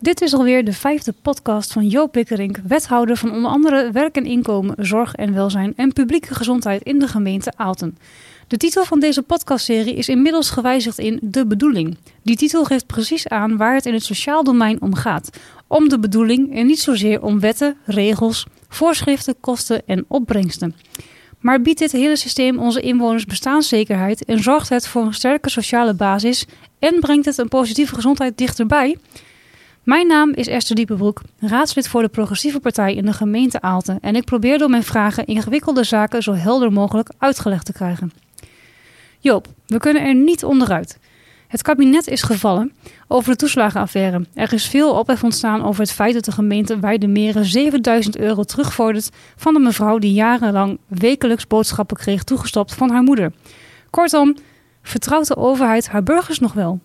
Dit is alweer de vijfde podcast van Joop Pikkerink, wethouder van onder andere werk en inkomen, zorg en welzijn en publieke gezondheid in de gemeente Aalten. De titel van deze podcastserie is inmiddels gewijzigd in De Bedoeling. Die titel geeft precies aan waar het in het sociaal domein om gaat. Om de bedoeling en niet zozeer om wetten, regels, voorschriften, kosten en opbrengsten. Maar biedt dit hele systeem onze inwoners bestaanszekerheid en zorgt het voor een sterke sociale basis en brengt het een positieve gezondheid dichterbij? Mijn naam is Esther Diepenbroek, raadslid voor de Progressieve Partij in de gemeente Aalten en ik probeer door mijn vragen ingewikkelde zaken zo helder mogelijk uitgelegd te krijgen. Joop, we kunnen er niet onderuit. Het kabinet is gevallen over de toeslagenaffaire. Er is veel ophef ontstaan over het feit dat de gemeente Meren 7000 euro terugvordert van de mevrouw die jarenlang wekelijks boodschappen kreeg toegestopt van haar moeder. Kortom, vertrouwt de overheid haar burgers nog wel?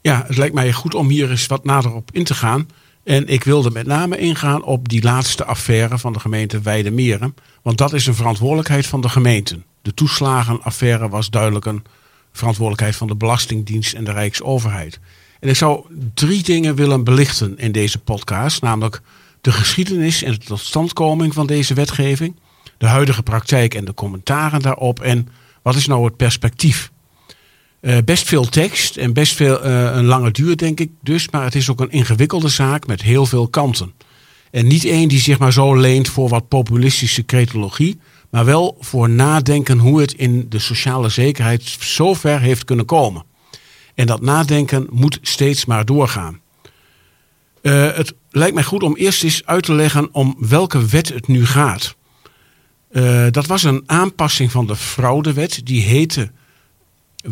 Ja, het lijkt mij goed om hier eens wat nader op in te gaan. En ik wilde met name ingaan op die laatste affaire van de gemeente Weidemeren. Want dat is een verantwoordelijkheid van de gemeenten. De toeslagenaffaire was duidelijk een verantwoordelijkheid van de Belastingdienst en de Rijksoverheid. En ik zou drie dingen willen belichten in deze podcast, namelijk de geschiedenis en de totstandkoming van deze wetgeving, de huidige praktijk en de commentaren daarop en wat is nou het perspectief. Uh, best veel tekst en best veel uh, een lange duur, denk ik dus. Maar het is ook een ingewikkelde zaak met heel veel kanten. En niet één die zich maar zo leent voor wat populistische cretologie maar wel voor nadenken hoe het in de sociale zekerheid zo ver heeft kunnen komen. En dat nadenken moet steeds maar doorgaan. Uh, het lijkt mij goed om eerst eens uit te leggen om welke wet het nu gaat. Dat was een aanpassing van de fraudewet, die heette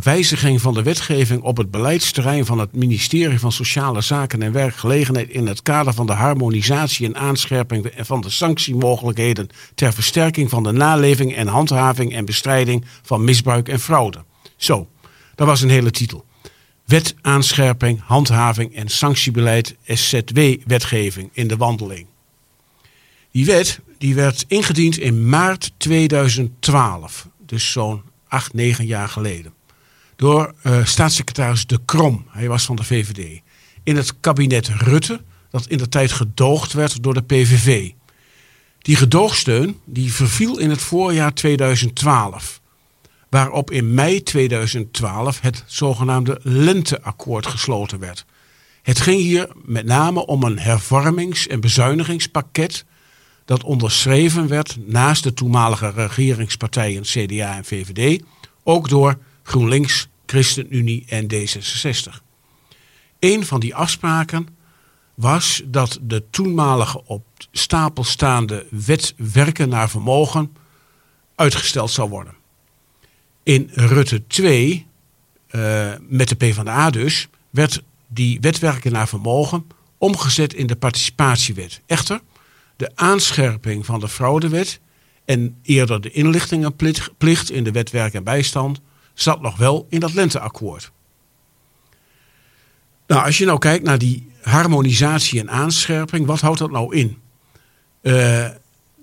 wijziging van de wetgeving op het beleidsterrein van het ministerie van Sociale Zaken en Werkgelegenheid in het kader van de harmonisatie en aanscherping van de sanctiemogelijkheden ter versterking van de naleving en handhaving en bestrijding van misbruik en fraude. Zo, dat was een hele titel. Wet, aanscherping, handhaving en sanctiebeleid SZW-wetgeving in de wandeling. Die wet die werd ingediend in maart 2012, dus zo'n acht, negen jaar geleden door uh, staatssecretaris De Krom. Hij was van de VVD. In het kabinet Rutte, dat in de tijd gedoogd werd door de PVV. Die gedoogsteun die verviel in het voorjaar 2012. Waarop in mei 2012 het zogenaamde Lenteakkoord gesloten werd. Het ging hier met name om een hervormings- en bezuinigingspakket dat onderschreven werd naast de toenmalige regeringspartijen CDA en VVD, ook door GroenLinks, ChristenUnie en D66. Een van die afspraken was dat de toenmalige op stapel staande wet werken naar vermogen uitgesteld zou worden. In Rutte 2, uh, eh, met de PvdA dus, werd die wetwerken naar vermogen omgezet in de participatiewet. Echter, de aanscherping van de fraudewet en eerder de inlichtingenplicht in de wet en bijstand zat nog wel in dat lenteakkoord. Nou, als je nou kijkt naar die harmonisatie en aanscherping, wat houdt dat nou in? Uh,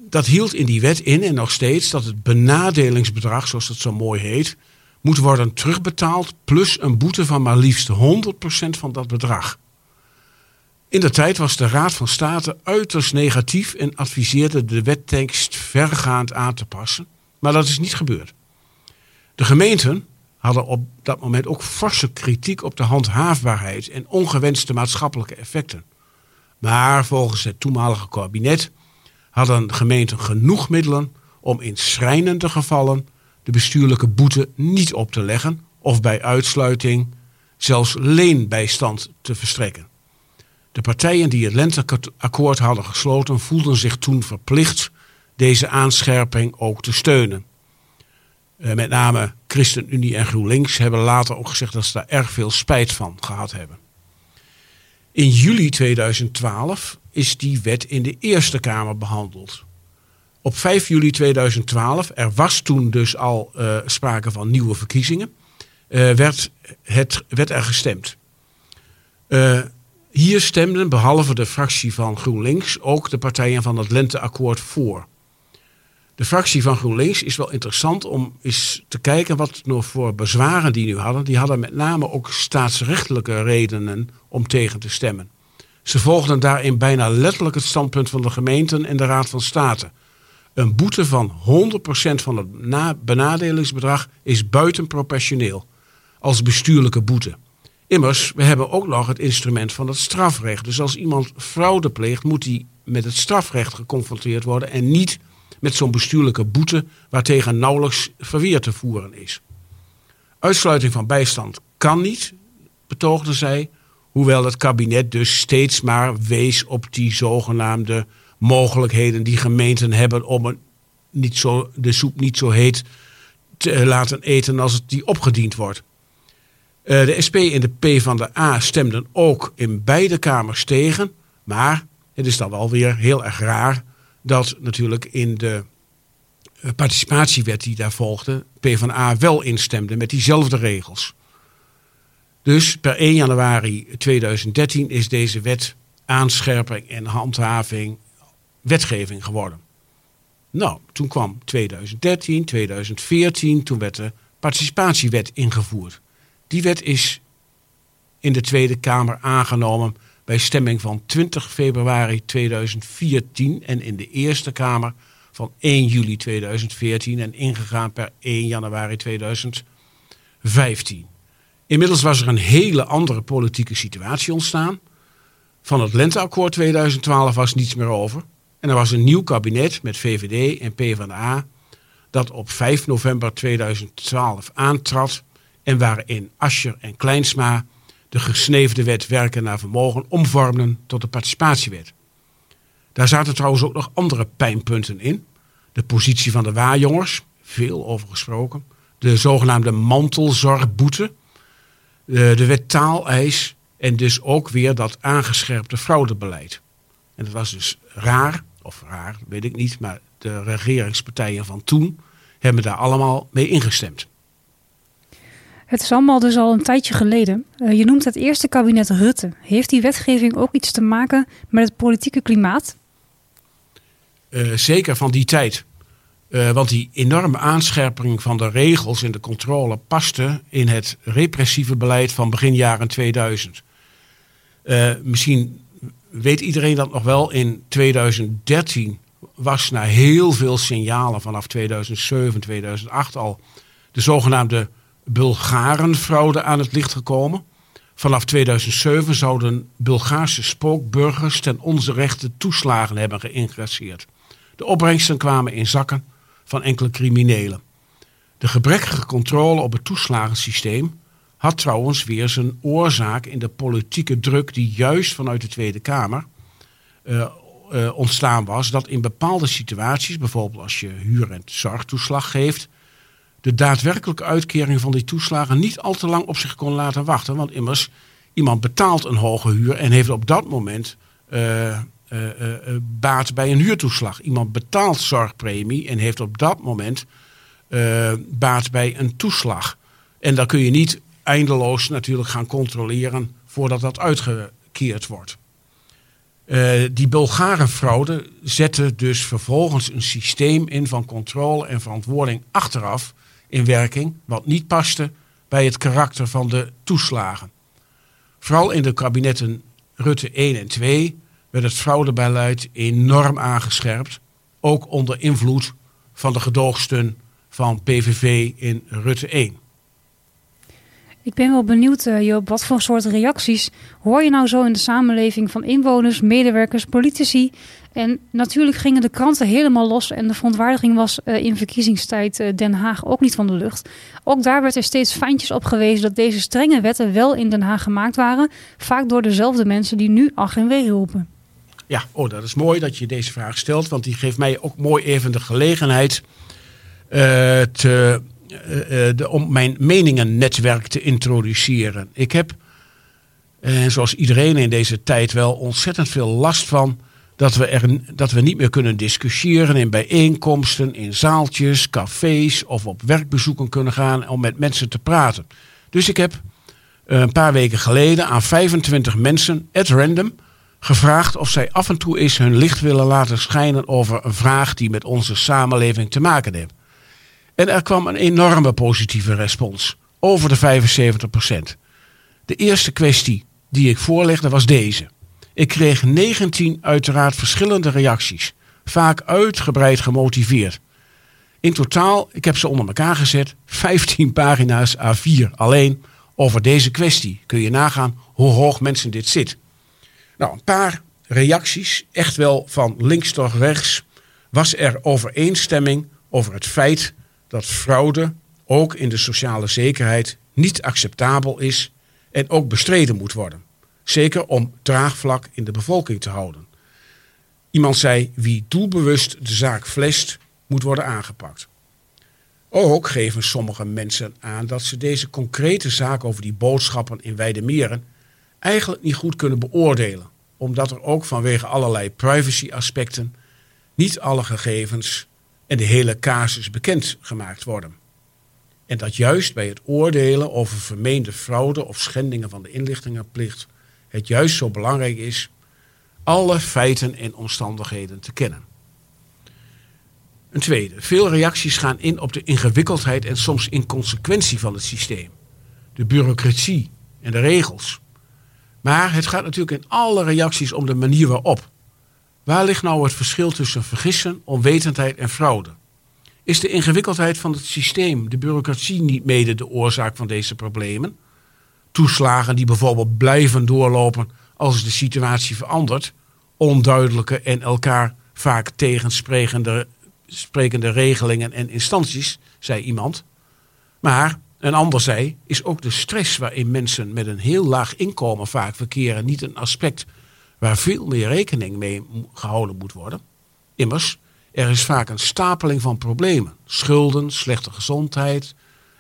dat hield in die wet in en nog steeds dat het benadelingsbedrag, zoals dat zo mooi heet, moet worden terugbetaald plus een boete van maar liefst 100% van dat bedrag. In de tijd was de Raad van State uiterst negatief en adviseerde de wettekst vergaand aan te passen, maar dat is niet gebeurd. De gemeenten hadden op dat moment ook forse kritiek op de handhaafbaarheid en ongewenste maatschappelijke effecten. Maar volgens het toenmalige kabinet hadden gemeenten genoeg middelen om in schrijnende gevallen de bestuurlijke boete niet op te leggen of bij uitsluiting zelfs leenbijstand te verstrekken. De partijen die het lenteakkoord hadden gesloten voelden zich toen verplicht deze aanscherping ook te steunen. Eh, met name ChristenUnie en GroenLinks hebben later ook gezegd dat ze daar erg veel spijt van gehad hebben. In juli 2012 is die wet in de Eerste Kamer behandeld. Op 5 juli 2012, er was toen dus al uh, sprake van nieuwe verkiezingen, uh, werd, het, werd er gestemd. Hier stemden, behalve de fractie van GroenLinks, ook de partijen van het Lenteakkoord voor. De fractie van GroenLinks is wel interessant om eens te kijken wat nog voor bezwaren die nu hadden. Die hadden met name ook staatsrechtelijke redenen om tegen te stemmen. Ze volgden daarin bijna letterlijk het standpunt van de gemeenten en de Raad van State. Een boete van 100% van het benadelingsbedrag is buitenproportioneel als bestuurlijke boete. Immers, we hebben ook nog het instrument van het strafrecht. Dus als iemand fraude pleegt, moet hij met het strafrecht geconfronteerd worden en niet met zo'n bestuurlijke boete waartegen nauwelijks verweer te voeren is. Uitsluiting van bijstand kan niet, betoogde zij, hoewel het kabinet dus steeds maar wees op die zogenaamde mogelijkheden die gemeenten hebben om een, niet zo, de soep niet zo heet te laten eten als het die opgediend wordt. Eh, de SP en de P van de A stemden ook in beide kamers tegen. Maar het is dan wel weer heel erg raar dat natuurlijk in de eh, participatiewet die daar volgde, P van A wel instemde met diezelfde regels. Dus per 1 januari 2013 is deze wet aanscherping en handhaving wetgeving geworden. Nou, toen kwam 2013, 2014, toen werd de participatiewet ingevoerd. Die wet is in de Tweede Kamer aangenomen bij stemming van 20 februari 2014 en in de Eerste Kamer van 1 juli 2014 en ingegaan per 1 januari 2015. Inmiddels was er een hele andere politieke situatie ontstaan. Van het Lenteakkoord 2012 was niets meer over. En er was een nieuw kabinet met VVD en PvdA dat op 5 november 2012 aantrad en waarin Ascher en Kleinsma de gesneefde wet werken naar vermogen omvormden tot de participatiewet. Daar zaten trouwens ook nog andere pijnpunten in. De positie van de waarjongers, veel over gesproken. De zogenaamde mantelzorgboete. De wet taaleis. En dus ook weer dat aangescherpte fraudebeleid. En dat was dus raar, of raar, weet ik niet, maar de regeringspartijen van toen hebben daar allemaal mee ingestemd. Het is allemaal dus al een tijdje geleden. Uh, je noemt het eerste kabinet Rutte. Heeft die wetgeving ook iets te maken met het politieke klimaat? Uh, zeker van die tijd. Uh, want die enorme aanscherping van de regels en de controle paste in het repressieve beleid van begin jaren 2000. misschien weet iedereen dat nog wel. In 2013 was na heel veel signalen vanaf 2007, 2008 al de zogenaamde Bulgarenfraude aan het licht gekomen. Vanaf 2007 zouden Bulgaarse spookburgers ten onze rechten toeslagen hebben geïncasseerd. De opbrengsten kwamen in zakken van enkele criminelen. De gebrekkige controle op het toeslagensysteem had trouwens weer zijn oorzaak in de politieke druk die juist vanuit de Tweede Kamer uh, uh, ontstaan was. Dat in bepaalde situaties, bijvoorbeeld als je huur- en zorgtoeslag geeft, de daadwerkelijke uitkering van die toeslagen niet al te lang op zich kon laten wachten. Want immers, iemand betaalt een hoge huur en heeft op dat moment uh, uh, uh, baat bij een huurtoeslag. Iemand betaalt zorgpremie en heeft op dat moment baat bij een toeslag. En dan kun je niet eindeloos natuurlijk gaan controleren voordat dat uitgekeerd wordt. Die Bulgarenfraude zette dus vervolgens een systeem in van controle en verantwoording achteraf in werking, wat niet paste bij het karakter van de toeslagen. Vooral in de kabinetten Rutte 1 en 2 werd het fraudebeleid enorm aangescherpt, ook onder invloed van de gedoogsteun van PVV in Rutte 1. Ik ben wel benieuwd, uh, Joop, wat voor soort reacties hoor je nou zo in de samenleving van inwoners, medewerkers, politici? En natuurlijk gingen de kranten helemaal los en de verontwaardiging was uh, in verkiezingstijd uh, Den Haag ook niet van de lucht. Ook daar werd er steeds fijntjes op gewezen dat deze strenge wetten wel in Den Haag gemaakt waren, vaak door dezelfde mensen die nu ach en wee roepen. Ja, oh, dat is mooi dat je deze vraag stelt, want die geeft mij ook mooi even de gelegenheid te de, om mijn meningennetwerk te introduceren. Ik heb, en zoals iedereen in deze tijd, wel ontzettend veel last van dat we, er, dat we niet meer kunnen discussiëren in bijeenkomsten, in zaaltjes, cafés of op werkbezoeken kunnen gaan om met mensen te praten. Dus ik heb een paar weken geleden aan 25 mensen at random gevraagd of zij af en toe eens hun licht willen laten schijnen over een vraag die met onze samenleving te maken heeft. En er kwam een enorme positieve respons. Over de 75% De eerste kwestie die ik voorlegde was deze. Ik kreeg 19 uiteraard verschillende reacties, vaak uitgebreid gemotiveerd. In totaal, ik heb ze onder elkaar gezet, 15 pagina's A4 alleen over deze kwestie. Kun je nagaan hoe hoog mensen dit zit. Nou, een paar reacties, echt wel van links tot rechts, was er overeenstemming over het feit dat fraude ook in de sociale zekerheid niet acceptabel is en ook bestreden moet worden. Zeker om draagvlak in de bevolking te houden. Iemand zei: wie doelbewust de zaak flest, moet worden aangepakt. Ook geven sommige mensen aan dat ze deze concrete zaak over die boodschappen in Weidemeren eigenlijk niet goed kunnen beoordelen, omdat er ook vanwege allerlei privacy-aspecten niet alle gegevens en de hele casus bekend gemaakt worden. En dat juist bij het oordelen over vermeende fraude of schendingen van de inlichtingenplicht het juist zo belangrijk is alle feiten en omstandigheden te kennen. Een tweede. Veel reacties gaan in op de ingewikkeldheid en soms inconsequentie van het systeem. De bureaucratie en de regels. Maar het gaat natuurlijk in alle reacties om de manier waarop. Waar ligt nou het verschil tussen vergissen, onwetendheid en fraude? Is de ingewikkeldheid van het systeem, de bureaucratie, niet mede de oorzaak van deze problemen? Toeslagen die bijvoorbeeld blijven doorlopen als de situatie verandert, onduidelijke en elkaar vaak tegensprekende sprekende regelingen en instanties, zei iemand. Maar een ander zei, is ook de stress waarin mensen met een heel laag inkomen vaak verkeren niet een aspect waar veel meer rekening mee gehouden moet worden. Immers, er is vaak een stapeling van problemen. Schulden, slechte gezondheid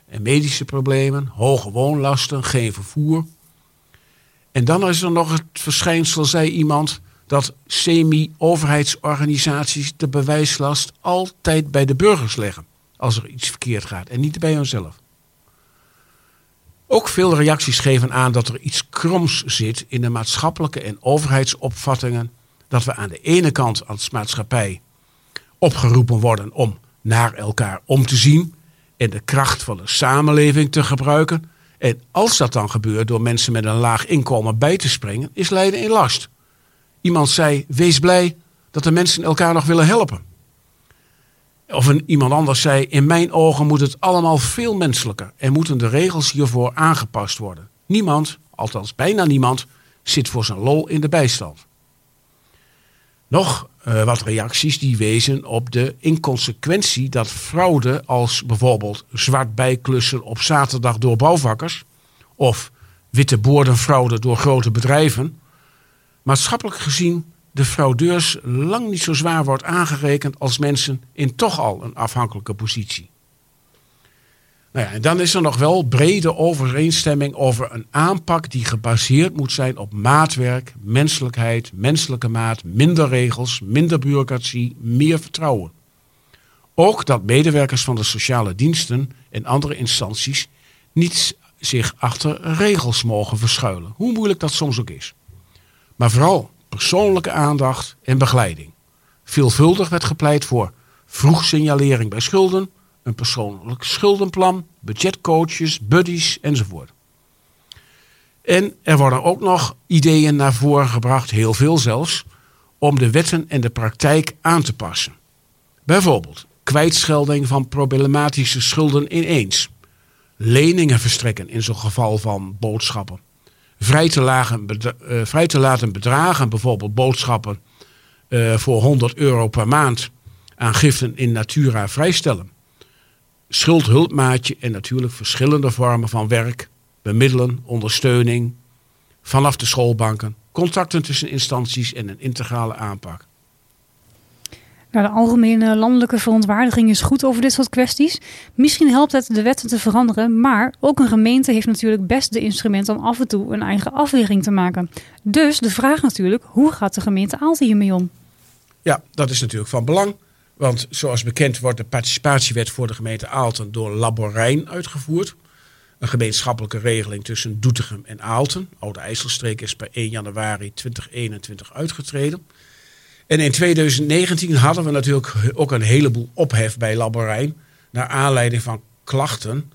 en medische problemen, hoge woonlasten, geen vervoer. En dan is er nog het verschijnsel, zei iemand, dat semi-overheidsorganisaties de bewijslast altijd bij de burgers leggen als er iets verkeerd gaat en niet bij hunzelf. Ook veel reacties geven aan dat er iets kroms zit in de maatschappelijke en overheidsopvattingen dat we aan de ene kant als maatschappij opgeroepen worden om naar elkaar om te zien en de kracht van de samenleving te gebruiken. En als dat dan gebeurt door mensen met een laag inkomen bij te springen, is lijden in last. Iemand zei: Wees blij dat de mensen elkaar nog willen helpen. Of een, iemand anders zei: In mijn ogen moet het allemaal veel menselijker en moeten de regels hiervoor aangepast worden. Niemand, althans bijna niemand, zit voor zijn lol in de bijstand. Nog uh, wat reacties die wezen op de inconsequentie dat fraude als bijvoorbeeld zwart bijklussen op zaterdag door bouwvakkers of witte boordenfraude door grote bedrijven maatschappelijk gezien de fraudeurs lang niet zo zwaar wordt aangerekend als mensen in toch al een afhankelijke positie. Nou ja, en dan is er nog wel brede overeenstemming over een aanpak die gebaseerd moet zijn op maatwerk, menselijkheid, menselijke maat, minder regels, minder bureaucratie, meer vertrouwen. Ook dat medewerkers van de sociale diensten en andere instanties niet zich achter regels mogen verschuilen, hoe moeilijk dat soms ook is. Maar vooral persoonlijke aandacht en begeleiding. Veelvuldig werd gepleit voor vroeg signalering bij schulden, een persoonlijk schuldenplan, budgetcoaches, buddies enzovoort. En er worden ook nog ideeën naar voren gebracht, heel veel zelfs, om de wetten en de praktijk aan te passen. Bijvoorbeeld kwijtschelding van problematische schulden ineens, leningen verstrekken in zo'n geval van boodschappen, vrij te, lagen, uh, vrij te laten bedragen, bijvoorbeeld boodschappen uh, voor 100 euro per maand aan giften in natura vrijstellen. Schuldhulpmaatje en natuurlijk verschillende vormen van werk, bemiddelen, ondersteuning, vanaf de schoolbanken, contacten tussen instanties en een integrale aanpak. Nou, de algemene landelijke verontwaardiging is goed over dit soort kwesties. Misschien helpt het de wetten te veranderen, maar ook een gemeente heeft natuurlijk best de instrumenten om af en toe een eigen afweging te maken. Dus de vraag natuurlijk, hoe gaat de gemeente Aalten hiermee om? Ja, dat is natuurlijk van belang. Want zoals bekend wordt de participatiewet voor de gemeente Aalten door Laborijn uitgevoerd. Een gemeenschappelijke regeling tussen Doetinchem en Aalten. Oude IJsselstreek is per 1 januari 2021 uitgetreden. En in 2019 hadden we natuurlijk ook een heleboel ophef bij Laborijn. Naar aanleiding van klachten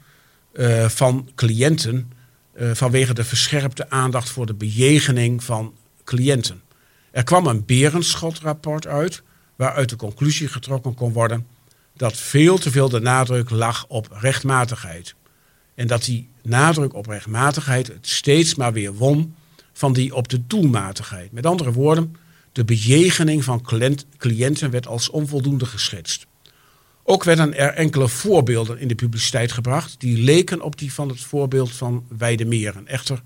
uh, van cliënten. Uh, vanwege de verscherpte aandacht voor de bejegening van cliënten. Er kwam een Berenschotrapport uit, waaruit de conclusie getrokken kon worden dat veel te veel de nadruk lag op rechtmatigheid. En dat die nadruk op rechtmatigheid het steeds maar weer won van die op de doelmatigheid. Met andere woorden, de bejegening van cliënten werd als onvoldoende geschetst. Ook werden er enkele voorbeelden in de publiciteit gebracht die leken op die van het voorbeeld van Weidemeren. Echter,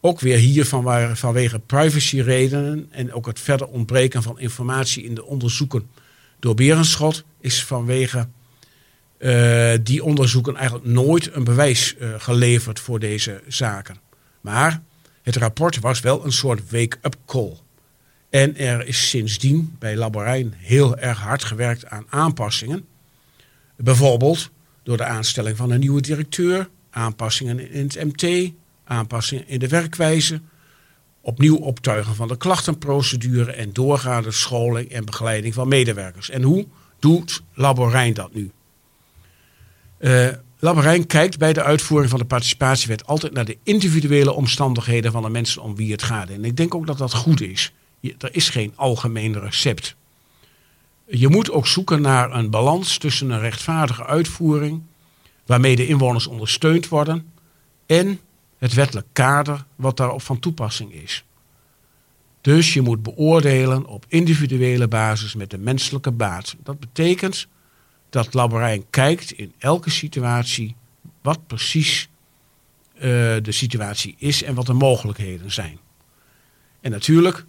ook weer hier van, vanwege privacyredenen en ook het verder ontbreken van informatie in de onderzoeken door Berenschot is vanwege uh, die onderzoeken eigenlijk nooit een bewijs uh, geleverd voor deze zaken. Maar het rapport was wel een soort wake-up call. En er is sindsdien bij Laborijn heel erg hard gewerkt aan aanpassingen. Bijvoorbeeld door de aanstelling van een nieuwe directeur, aanpassingen in het MT, aanpassingen in de werkwijze, opnieuw optuigen van de klachtenprocedure en doorgaande scholing en begeleiding van medewerkers. En hoe doet Laborijn dat nu? Uh, Laborijn kijkt bij de uitvoering van de participatiewet altijd naar de individuele omstandigheden van de mensen om wie het gaat. En ik denk ook dat dat goed is. Er is geen algemeen recept. Je moet ook zoeken naar een balans tussen een rechtvaardige uitvoering, waarmee de inwoners ondersteund worden, en het wettelijk kader wat daarop van toepassing is. Dus je moet beoordelen op individuele basis met de menselijke baat. Dat betekent dat Laborijn kijkt in elke situatie wat precies uh, de situatie is en wat de mogelijkheden zijn. En natuurlijk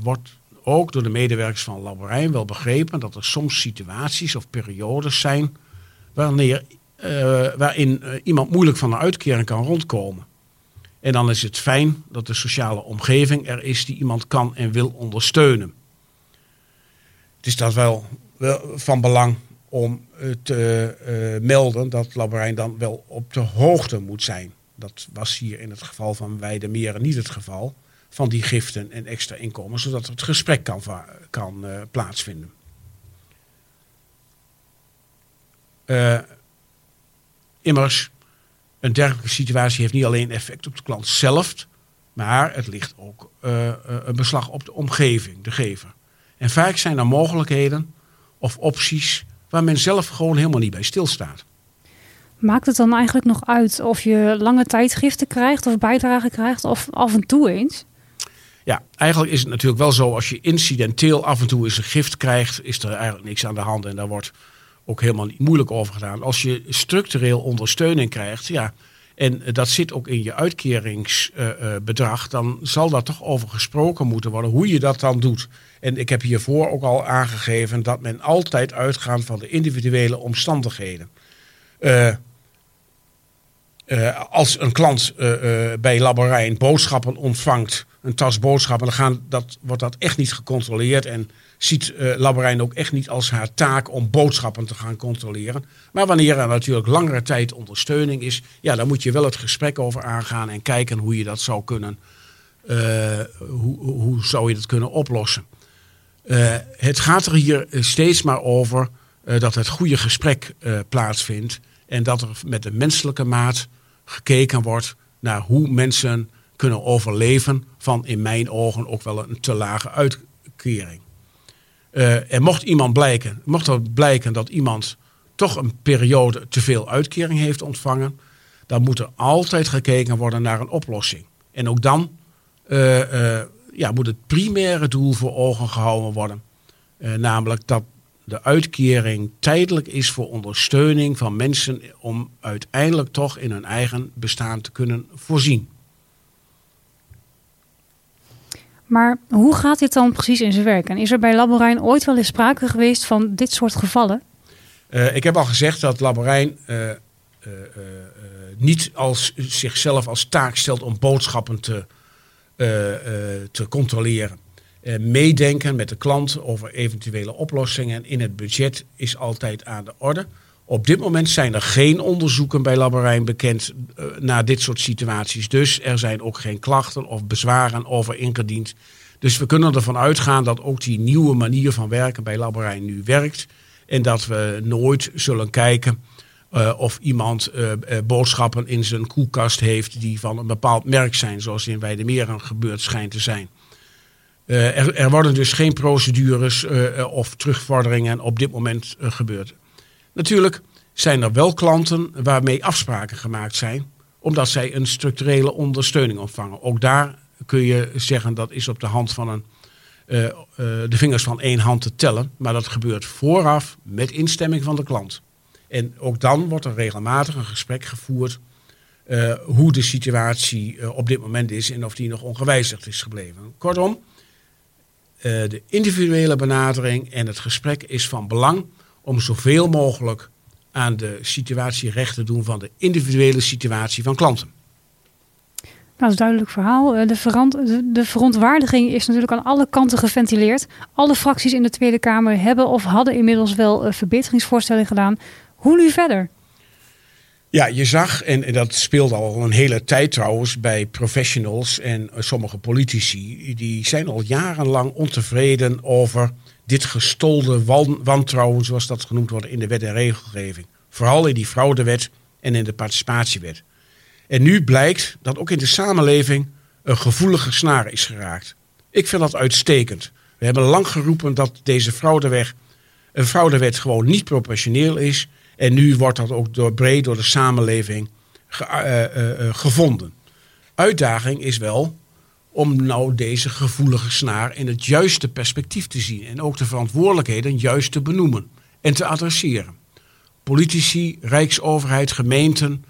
wordt ook door de medewerkers van Laborijn wel begrepen dat er soms situaties of periodes zijn wanneer, uh, waarin iemand moeilijk van een uitkering kan rondkomen. En dan is het fijn dat de sociale omgeving er is die iemand kan en wil ondersteunen. Het is dat wel, wel van belang om te melden dat Labarijn dan wel op de hoogte moet zijn. Dat was hier in het geval van Weidemeren niet het geval. Van die giften en extra inkomen, zodat het gesprek kan, kan uh, plaatsvinden. Uh, immers, een dergelijke situatie heeft niet alleen effect op de klant zelf, maar het ligt ook een beslag op de omgeving, de gever. En vaak zijn er mogelijkheden of opties waar men zelf gewoon helemaal niet bij stilstaat. Maakt het dan eigenlijk nog uit of je lange tijd giften krijgt of bijdragen krijgt of af en toe eens? Ja, eigenlijk is het natuurlijk wel zo als je incidenteel af en toe eens een gift krijgt, is er eigenlijk niks aan de hand en daar wordt ook helemaal niet moeilijk over gedaan. Als je structureel ondersteuning krijgt, ja, en dat zit ook in je uitkeringsbedrag, dan zal daar toch over gesproken moeten worden hoe je dat dan doet. En ik heb hiervoor ook al aangegeven dat men altijd uitgaat van de individuele omstandigheden. Uh, uh, als een klant uh, bij Laborijn boodschappen ontvangt, een tas boodschappen, dan gaan, dat, wordt dat echt niet gecontroleerd. En ziet uh, Laborijn ook echt niet als haar taak om boodschappen te gaan controleren. Maar wanneer er natuurlijk langere tijd ondersteuning is, ja, dan moet je wel het gesprek over aangaan en kijken hoe je dat zou kunnen, hoe, hoe zou je dat kunnen oplossen. Uh, het gaat er hier steeds maar over dat het goede gesprek plaatsvindt. En dat er met de menselijke maat gekeken wordt naar hoe mensen kunnen overleven van in mijn ogen ook wel een te lage uitkering. er mocht iemand blijken, mocht er blijken dat iemand toch een periode te veel uitkering heeft ontvangen, dan moet er altijd gekeken worden naar een oplossing. En ook dan ja, moet het primaire doel voor ogen gehouden worden. Namelijk dat de uitkering tijdelijk is voor ondersteuning van mensen om uiteindelijk toch in hun eigen bestaan te kunnen voorzien. Maar hoe gaat dit dan precies in zijn werk? En is er bij Laborijn ooit wel eens sprake geweest van dit soort gevallen? Uh, ik heb al gezegd dat Laborijn uh, niet als, zichzelf als taak stelt om boodschappen te eh, eh, te controleren. Meedenken met de klant over eventuele oplossingen in het budget is altijd aan de orde. Op dit moment zijn er geen onderzoeken bij Laborijn bekend uh, naar dit soort situaties. Dus er zijn ook geen klachten of bezwaren over ingediend. Dus we kunnen ervan uitgaan dat ook die nieuwe manier van werken bij Laborijn nu werkt. En dat we nooit zullen kijken uh, of iemand uh, boodschappen in zijn koelkast heeft die van een bepaald merk zijn, zoals in Weidemeren gebeurd schijnt te zijn. Er, er, worden dus geen procedures of terugvorderingen op dit moment gebeurd. Natuurlijk zijn er wel klanten waarmee afspraken gemaakt zijn, omdat zij een structurele ondersteuning ontvangen. Ook daar kun je zeggen dat is op de hand van een, de vingers van één hand te tellen, maar dat gebeurt vooraf met instemming van de klant. En ook dan wordt er regelmatig een gesprek gevoerd hoe de situatie op dit moment is en of die nog ongewijzigd is gebleven. Kortom, de individuele benadering en het gesprek is van belang om zoveel mogelijk aan de situatie recht te doen van de individuele situatie van klanten. Nou, dat is een duidelijk verhaal. Eh, de, verant de verontwaardiging is natuurlijk aan alle kanten geventileerd. Alle fracties in de Tweede Kamer hebben of hadden inmiddels wel uh, verbeteringsvoorstellen gedaan. Hoe nu verder? Ja, je zag, en, dat speelde al een hele tijd trouwens bij professionals en sommige politici, die zijn al jarenlang ontevreden over dit gestolde wantrouwen, zoals dat genoemd wordt in de wet en regelgeving. Vooral in die fraudewet en in de participatiewet. En nu blijkt dat ook in de samenleving een gevoelige snaar is geraakt. Ik vind dat uitstekend. We hebben lang geroepen dat deze fraudewet, een fraudewet gewoon niet proportioneel is en nu wordt dat ook door, breed door de samenleving ge, uh, uh, gevonden. Uitdaging is wel om nou deze gevoelige snaar in het juiste perspectief te zien. En ook de verantwoordelijkheden juist te benoemen en te adresseren. Politici, rijksoverheid, gemeenten,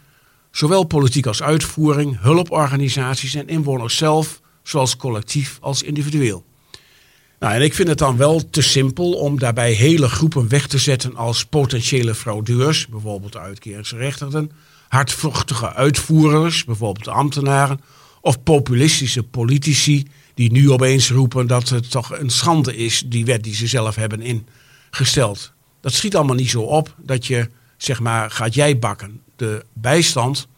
zowel politiek als uitvoering, hulporganisaties en inwoners zelf, zowel collectief als individueel. Nou, en ik vind het dan wel te simpel om daarbij hele groepen weg te zetten als potentiële fraudeurs, bijvoorbeeld de uitkeringsgerechtigden, hardvochtige uitvoerders, bijvoorbeeld de ambtenaren, of populistische politici die nu opeens roepen dat het toch een schande is, die wet die ze zelf hebben ingesteld. Dat schiet allemaal niet zo op dat je, zeg maar, gaat jij bakken. De bijstand,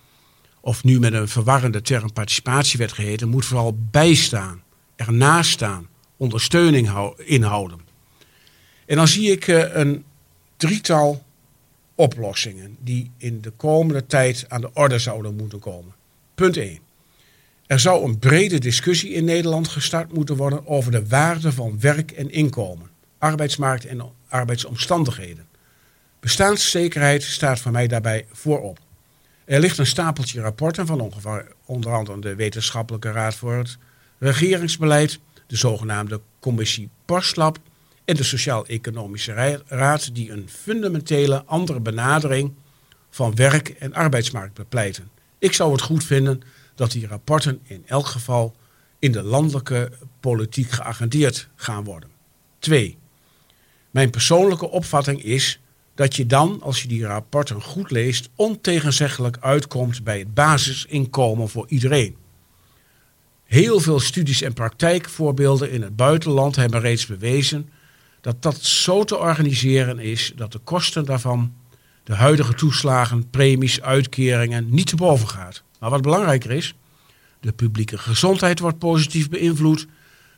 of nu met een verwarrende term participatiewet geheten, moet vooral bijstaan, ernaast staan ondersteuning inhouden. En dan zie ik uh, een drietal oplossingen die in de komende tijd aan de orde zouden moeten komen. Punt 1. Er zou een brede discussie in Nederland gestart moeten worden over de waarde van werk en inkomen, arbeidsmarkt en arbeidsomstandigheden. Bestaanszekerheid staat voor mij daarbij voorop. Er ligt een stapeltje rapporten van ongeveer onder andere de Wetenschappelijke Raad voor het Regeringsbeleid de zogenaamde Commissie Parslap en de Sociaal-Economische Raad, die een fundamentele andere benadering van werk en arbeidsmarkt bepleiten. Ik zou het goed vinden dat die rapporten in elk geval in de landelijke politiek geagendeerd gaan worden. Twee. Mijn persoonlijke opvatting is dat je dan, als je die rapporten goed leest, ontegenzeggelijk uitkomt bij het basisinkomen voor iedereen. Heel veel studies en praktijkvoorbeelden in het buitenland hebben reeds bewezen dat dat zo te organiseren is dat de kosten daarvan, de huidige toeslagen, premies, uitkeringen, niet te boven gaat. Maar wat belangrijker is, de publieke gezondheid wordt positief beïnvloed,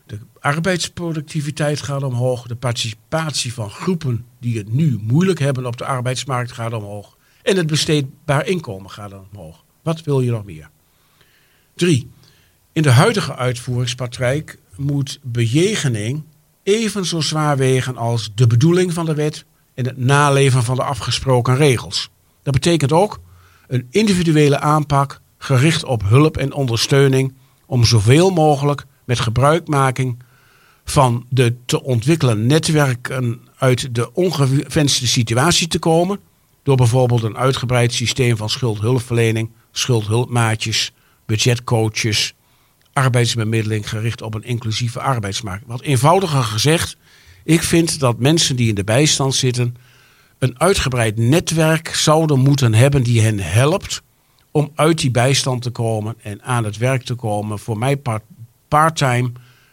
de arbeidsproductiviteit gaat omhoog, de participatie van groepen die het nu moeilijk hebben op de arbeidsmarkt gaat omhoog en het besteedbaar inkomen gaat omhoog. Wat wil je nog meer? Drie, in de huidige uitvoeringspraktijk moet bejegening even zo zwaar wegen als de bedoeling van de wet en het naleven van de afgesproken regels. Dat betekent ook een individuele aanpak gericht op hulp en ondersteuning om zoveel mogelijk met gebruikmaking van de te ontwikkelen netwerken uit de ongewenste situatie te komen. Door bijvoorbeeld een uitgebreid systeem van schuldhulpverlening, schuldhulpmaatjes, budgetcoaches, arbeidsbemiddeling gericht op een inclusieve arbeidsmarkt. Wat eenvoudiger gezegd, ik vind dat mensen die in de bijstand zitten een uitgebreid netwerk zouden moeten hebben die hen helpt om uit die bijstand te komen en aan het werk te komen. Voor mij part-time,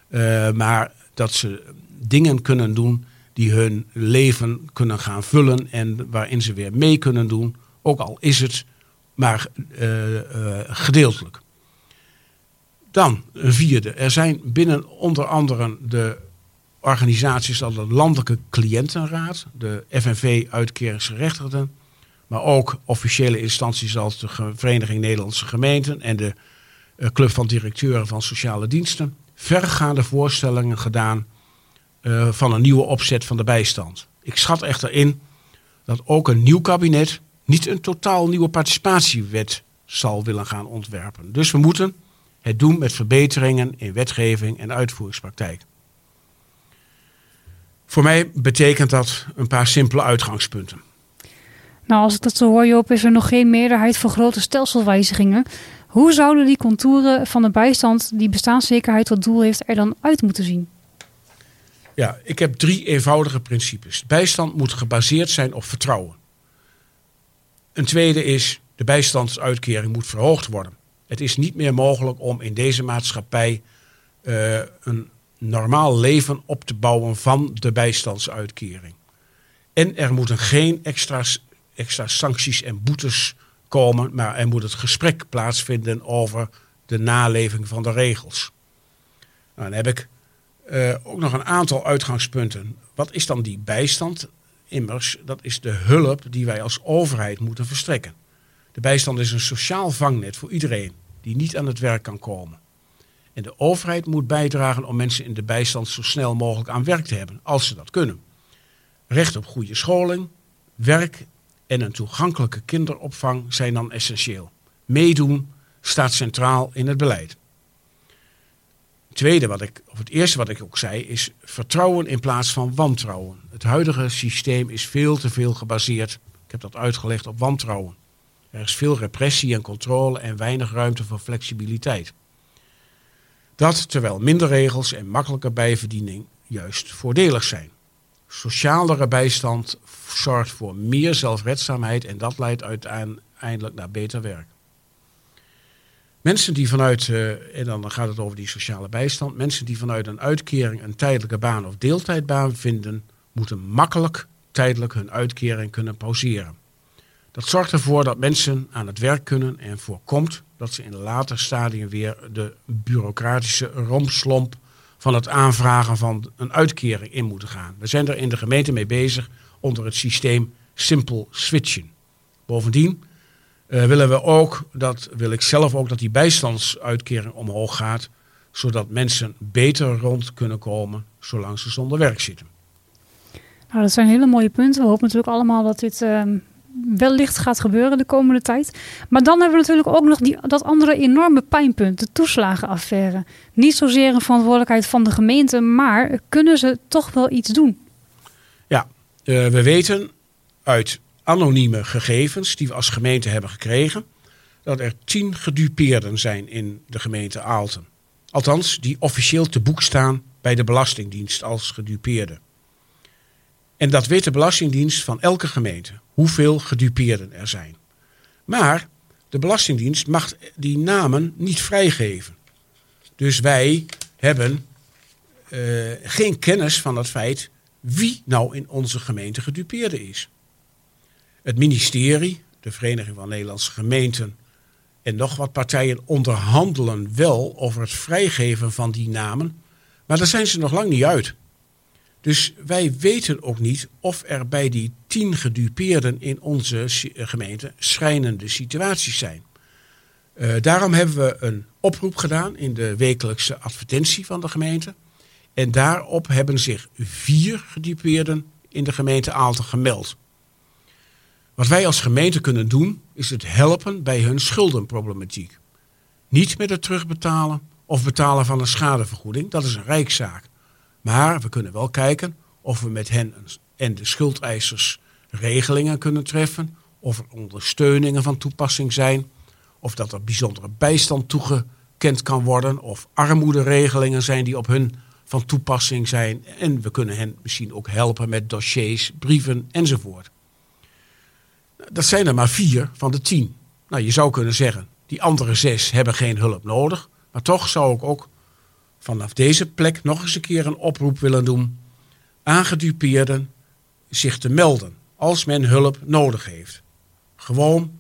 uh, maar dat ze dingen kunnen doen die hun leven kunnen gaan vullen en waarin ze weer mee kunnen doen, ook al is het maar uh, uh, gedeeltelijk. Dan een vierde. Er zijn binnen onder andere de organisaties als de Landelijke Cliëntenraad, de FNV Uitkeringsgerechtigden, maar ook officiële instanties als de Vereniging Nederlandse Gemeenten en de eh, Club van Directeuren van Sociale Diensten, vergaande voorstellingen gedaan uh, van een nieuwe opzet van de bijstand. Ik schat echter in dat ook een nieuw kabinet niet een totaal nieuwe participatiewet zal willen gaan ontwerpen. Dus we moeten het doen met verbeteringen in wetgeving en uitvoeringspraktijk. Voor mij betekent dat een paar simpele uitgangspunten. Nou, als ik dat zo hoor, Joop, is er nog geen meerderheid voor grote stelselwijzigingen. Hoe zouden die contouren van de bijstand die bestaanszekerheid tot doel heeft er dan uit moeten zien? Ja, ik heb drie eenvoudige principes. Bijstand moet gebaseerd zijn op vertrouwen. Een tweede is, de bijstandsuitkering moet verhoogd worden. Het is niet meer mogelijk om in deze maatschappij uh, een normaal leven op te bouwen van de bijstandsuitkering. En er moeten geen extra, extra sancties en boetes komen, maar er moet het gesprek plaatsvinden over de naleving van de regels. Nou, dan heb ik uh, ook nog een aantal uitgangspunten. Wat is dan die bijstand? Immers, dat is de hulp die wij als overheid moeten verstrekken. De bijstand is een sociaal vangnet voor iedereen die niet aan het werk kan komen. En de overheid moet bijdragen om mensen in de bijstand zo snel mogelijk aan werk te hebben, als ze dat kunnen. Recht op goede scholing, werk en een toegankelijke kinderopvang zijn dan essentieel. Meedoen staat centraal in het beleid. Het tweede wat ik, of het eerste wat ik ook zei, is vertrouwen in plaats van wantrouwen. Het huidige systeem is veel te veel gebaseerd, ik heb dat uitgelegd, op wantrouwen. Er is veel repressie en controle en weinig ruimte voor flexibiliteit. Dat terwijl minder regels en makkelijke bijverdiening juist voordelig zijn. Socialere bijstand zorgt voor meer zelfredzaamheid en dat leidt uiteindelijk naar beter werk. Mensen die vanuit, uh, en dan gaat het over die sociale bijstand, mensen die vanuit een uitkering een tijdelijke baan of deeltijdbaan vinden, moeten makkelijk tijdelijk hun uitkering kunnen pauzeren. Dat zorgt ervoor dat mensen aan het werk kunnen en voorkomt dat ze in een later stadium weer de bureaucratische rompslomp van het aanvragen van een uitkering in moeten gaan. We zijn er in de gemeente mee bezig onder het systeem Simple Switchen. Bovendien uh, willen we ook, dat wil ik zelf ook, dat die bijstandsuitkering omhoog gaat, zodat mensen beter rond kunnen komen zolang ze zonder werk zitten. Nou, dat zijn hele mooie punten. We hopen natuurlijk allemaal dat dit uh, wellicht gaat gebeuren de komende tijd. Maar dan hebben we natuurlijk ook nog die, dat andere enorme pijnpunt, de toeslagenaffaire. Niet zozeer een verantwoordelijkheid van de gemeente, maar kunnen ze toch wel iets doen? Ja, uh, we weten uit anonieme gegevens die we als gemeente hebben gekregen, dat er tien gedupeerden zijn in de gemeente Aalten. Althans, die officieel te boek staan bij de Belastingdienst als gedupeerden. En dat weet de Belastingdienst van elke gemeente, hoeveel gedupeerden er zijn. Maar de Belastingdienst mag die namen niet vrijgeven. Dus wij hebben uh, geen kennis van het feit wie nou in onze gemeente gedupeerde is. Het ministerie, de Vereniging van Nederlandse Gemeenten en nog wat partijen onderhandelen wel over het vrijgeven van die namen, maar daar zijn ze nog lang niet uit. Dus wij weten ook niet of er bij die tien gedupeerden in onze gemeente schrijnende situaties zijn. Uh, daarom hebben we een oproep gedaan in de wekelijkse advertentie van de gemeente. En daarop hebben zich vier gedupeerden in de gemeente Aalten gemeld. Wat wij als gemeente kunnen doen, is het helpen bij hun schuldenproblematiek. Niet met het terugbetalen of betalen van een schadevergoeding, dat is een rijkszaak. Maar we kunnen wel kijken of we met hen en de schuldeisers regelingen kunnen treffen, of er ondersteuningen van toepassing zijn, of dat er bijzondere bijstand toegekend kan worden, of armoederegelingen zijn die op hun van toepassing zijn. En we kunnen hen misschien ook helpen met dossiers, brieven enzovoort. Dat zijn er maar vier van de tien. Nou, je zou kunnen zeggen, die andere zes hebben geen hulp nodig. Maar toch zou ik ook vanaf deze plek nog eens een keer een oproep willen doen. Aangedupeerden zich te melden als men hulp nodig heeft. Gewoon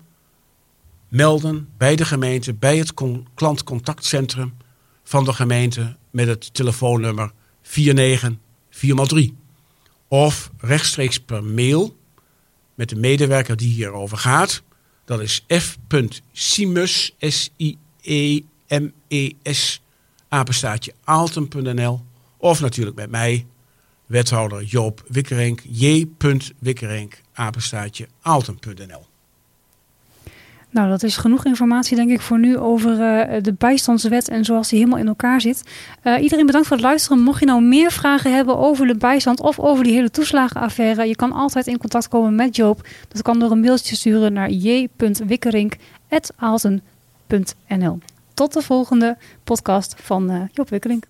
melden bij de gemeente, bij het klantcontactcentrum van de gemeente met het telefoonnummer 49403. Of rechtstreeks per mail met de medewerker die hierover gaat. Dat is f.simus, S-I-E-M-E-S, apenstaatje aalten.nl. Of natuurlijk met mij, wethouder Joop Wikkerink, j.wikkerink, apenstaatje. Nou, dat is genoeg informatie, denk ik, voor nu over uh, de bijstandswet en zoals die helemaal in elkaar zit. Uh, iedereen bedankt voor het luisteren. Mocht je nou meer vragen hebben over de bijstand of over die hele toeslagenaffaire, je kan altijd in contact komen met Joop. Dat kan door een mailtje sturen naar j.wikkerink.aalten.nl. Tot de volgende podcast van uh, Joop Wikkerink.